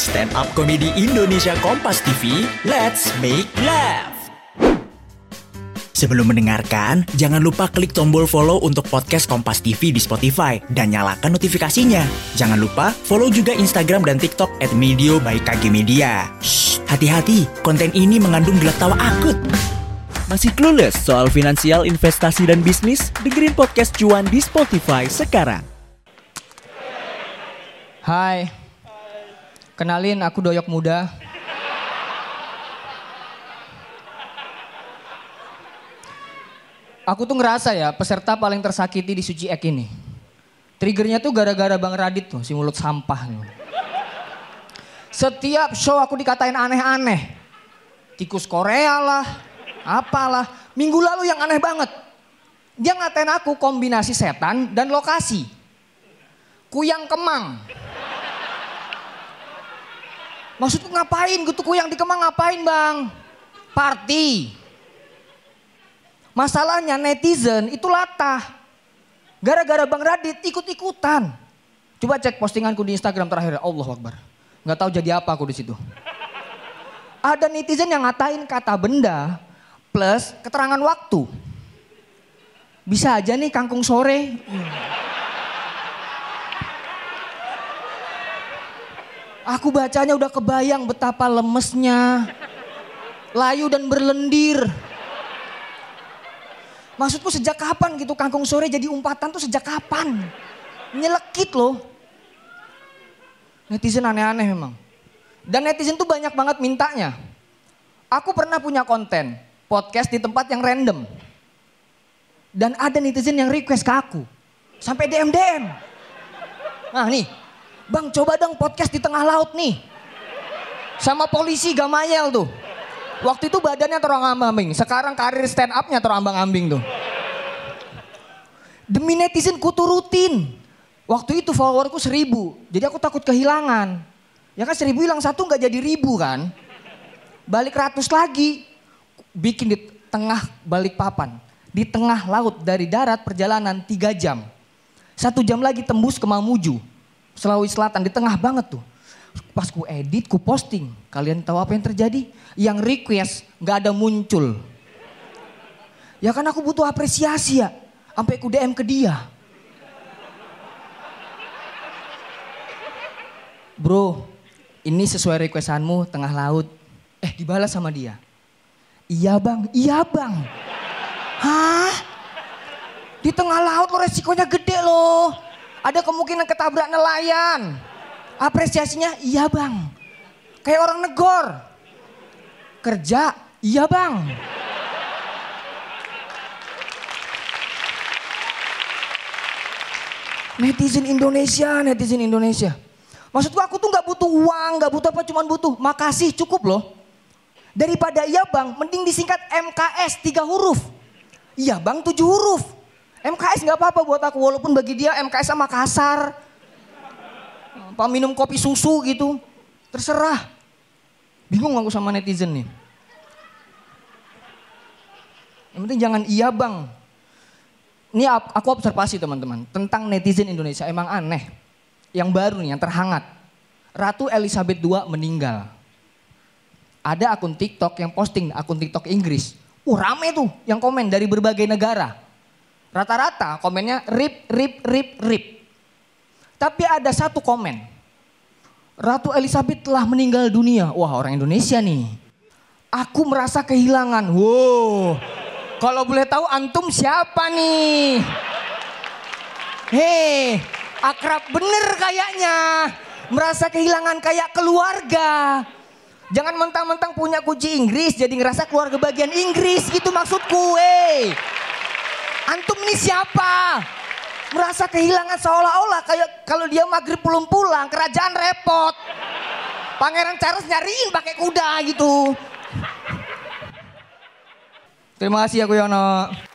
stand up komedi Indonesia Kompas TV. Let's make laugh. Sebelum mendengarkan, jangan lupa klik tombol follow untuk podcast Kompas TV di Spotify dan nyalakan notifikasinya. Jangan lupa follow juga Instagram dan TikTok at Medio by KG Media. Shh, hati-hati, konten ini mengandung gelak tawa akut. Masih clueless soal finansial, investasi, dan bisnis? Dengerin podcast cuan di Spotify sekarang. Hai. Kenalin aku Doyok Muda. Aku tuh ngerasa ya peserta paling tersakiti di Suci Ek ini. Triggernya tuh gara-gara Bang Radit tuh, si mulut sampah. Tuh. Setiap show aku dikatain aneh-aneh. Tikus Korea lah, apalah. Minggu lalu yang aneh banget. Dia ngatain aku kombinasi setan dan lokasi. Kuyang Kemang. Maksudku ngapain gitu kuyang di Kemang ngapain bang? Party. Masalahnya netizen itu latah. Gara-gara Bang Radit ikut-ikutan. Coba cek postinganku di Instagram terakhir. Allah Akbar. Nggak tahu jadi apa aku di situ. Ada netizen yang ngatain kata benda plus keterangan waktu. Bisa aja nih kangkung sore. Aku bacanya udah kebayang betapa lemesnya. Layu dan berlendir. Maksudku sejak kapan gitu kangkung sore jadi umpatan tuh sejak kapan? Nyelekit loh. Netizen aneh-aneh memang. Dan netizen tuh banyak banget mintanya. Aku pernah punya konten podcast di tempat yang random. Dan ada netizen yang request ke aku. Sampai DM-DM. Nah nih, bang coba dong podcast di tengah laut nih. Sama polisi Gamayel tuh. Waktu itu badannya terombang-ambing, sekarang karir stand up-nya terombang-ambing tuh. Demi netizen kuturutin. Waktu itu followerku seribu, jadi aku takut kehilangan. Ya kan seribu hilang satu nggak jadi ribu kan. Balik ratus lagi, bikin di tengah balik papan. Di tengah laut dari darat perjalanan tiga jam. Satu jam lagi tembus ke Mamuju, Sulawesi Selatan, di tengah banget tuh. Pas ku edit, ku posting. Kalian tahu apa yang terjadi? Yang request gak ada muncul. Ya kan aku butuh apresiasi ya. Sampai ku DM ke dia. Bro, ini sesuai requestanmu tengah laut. Eh dibalas sama dia. Iya bang, iya bang. Hah? Di tengah laut lo resikonya gede loh. Ada kemungkinan ketabrak nelayan. Apresiasinya iya bang. Kayak orang negor. Kerja iya bang. Netizen Indonesia, netizen Indonesia. Maksudku aku tuh nggak butuh uang, nggak butuh apa, cuman butuh makasih cukup loh. Daripada iya bang, mending disingkat MKS tiga huruf. Iya bang tujuh huruf. MKS nggak apa-apa buat aku, walaupun bagi dia MKS sama kasar. Apa minum kopi susu gitu, terserah. Bingung aku sama netizen nih. Yang penting jangan iya bang. Ini aku observasi teman-teman tentang netizen Indonesia emang aneh. Yang baru nih, yang terhangat. Ratu Elizabeth II meninggal. Ada akun TikTok yang posting akun TikTok Inggris. Uh rame tuh yang komen dari berbagai negara. Rata-rata komennya rip, rip, rip, rip. Tapi ada satu komen. Ratu Elizabeth telah meninggal dunia. Wah orang Indonesia nih. Aku merasa kehilangan. Wow. Kalau boleh tahu antum siapa nih? Hei, akrab bener kayaknya. Merasa kehilangan kayak keluarga. Jangan mentang-mentang punya kunci Inggris jadi ngerasa keluarga bagian Inggris gitu maksudku. Hey. Antum ini siapa? Merasa kehilangan seolah-olah kayak kalau dia maghrib belum pulang, kerajaan repot. Pangeran Charles nyariin pakai kuda gitu. Terima kasih aku Yono.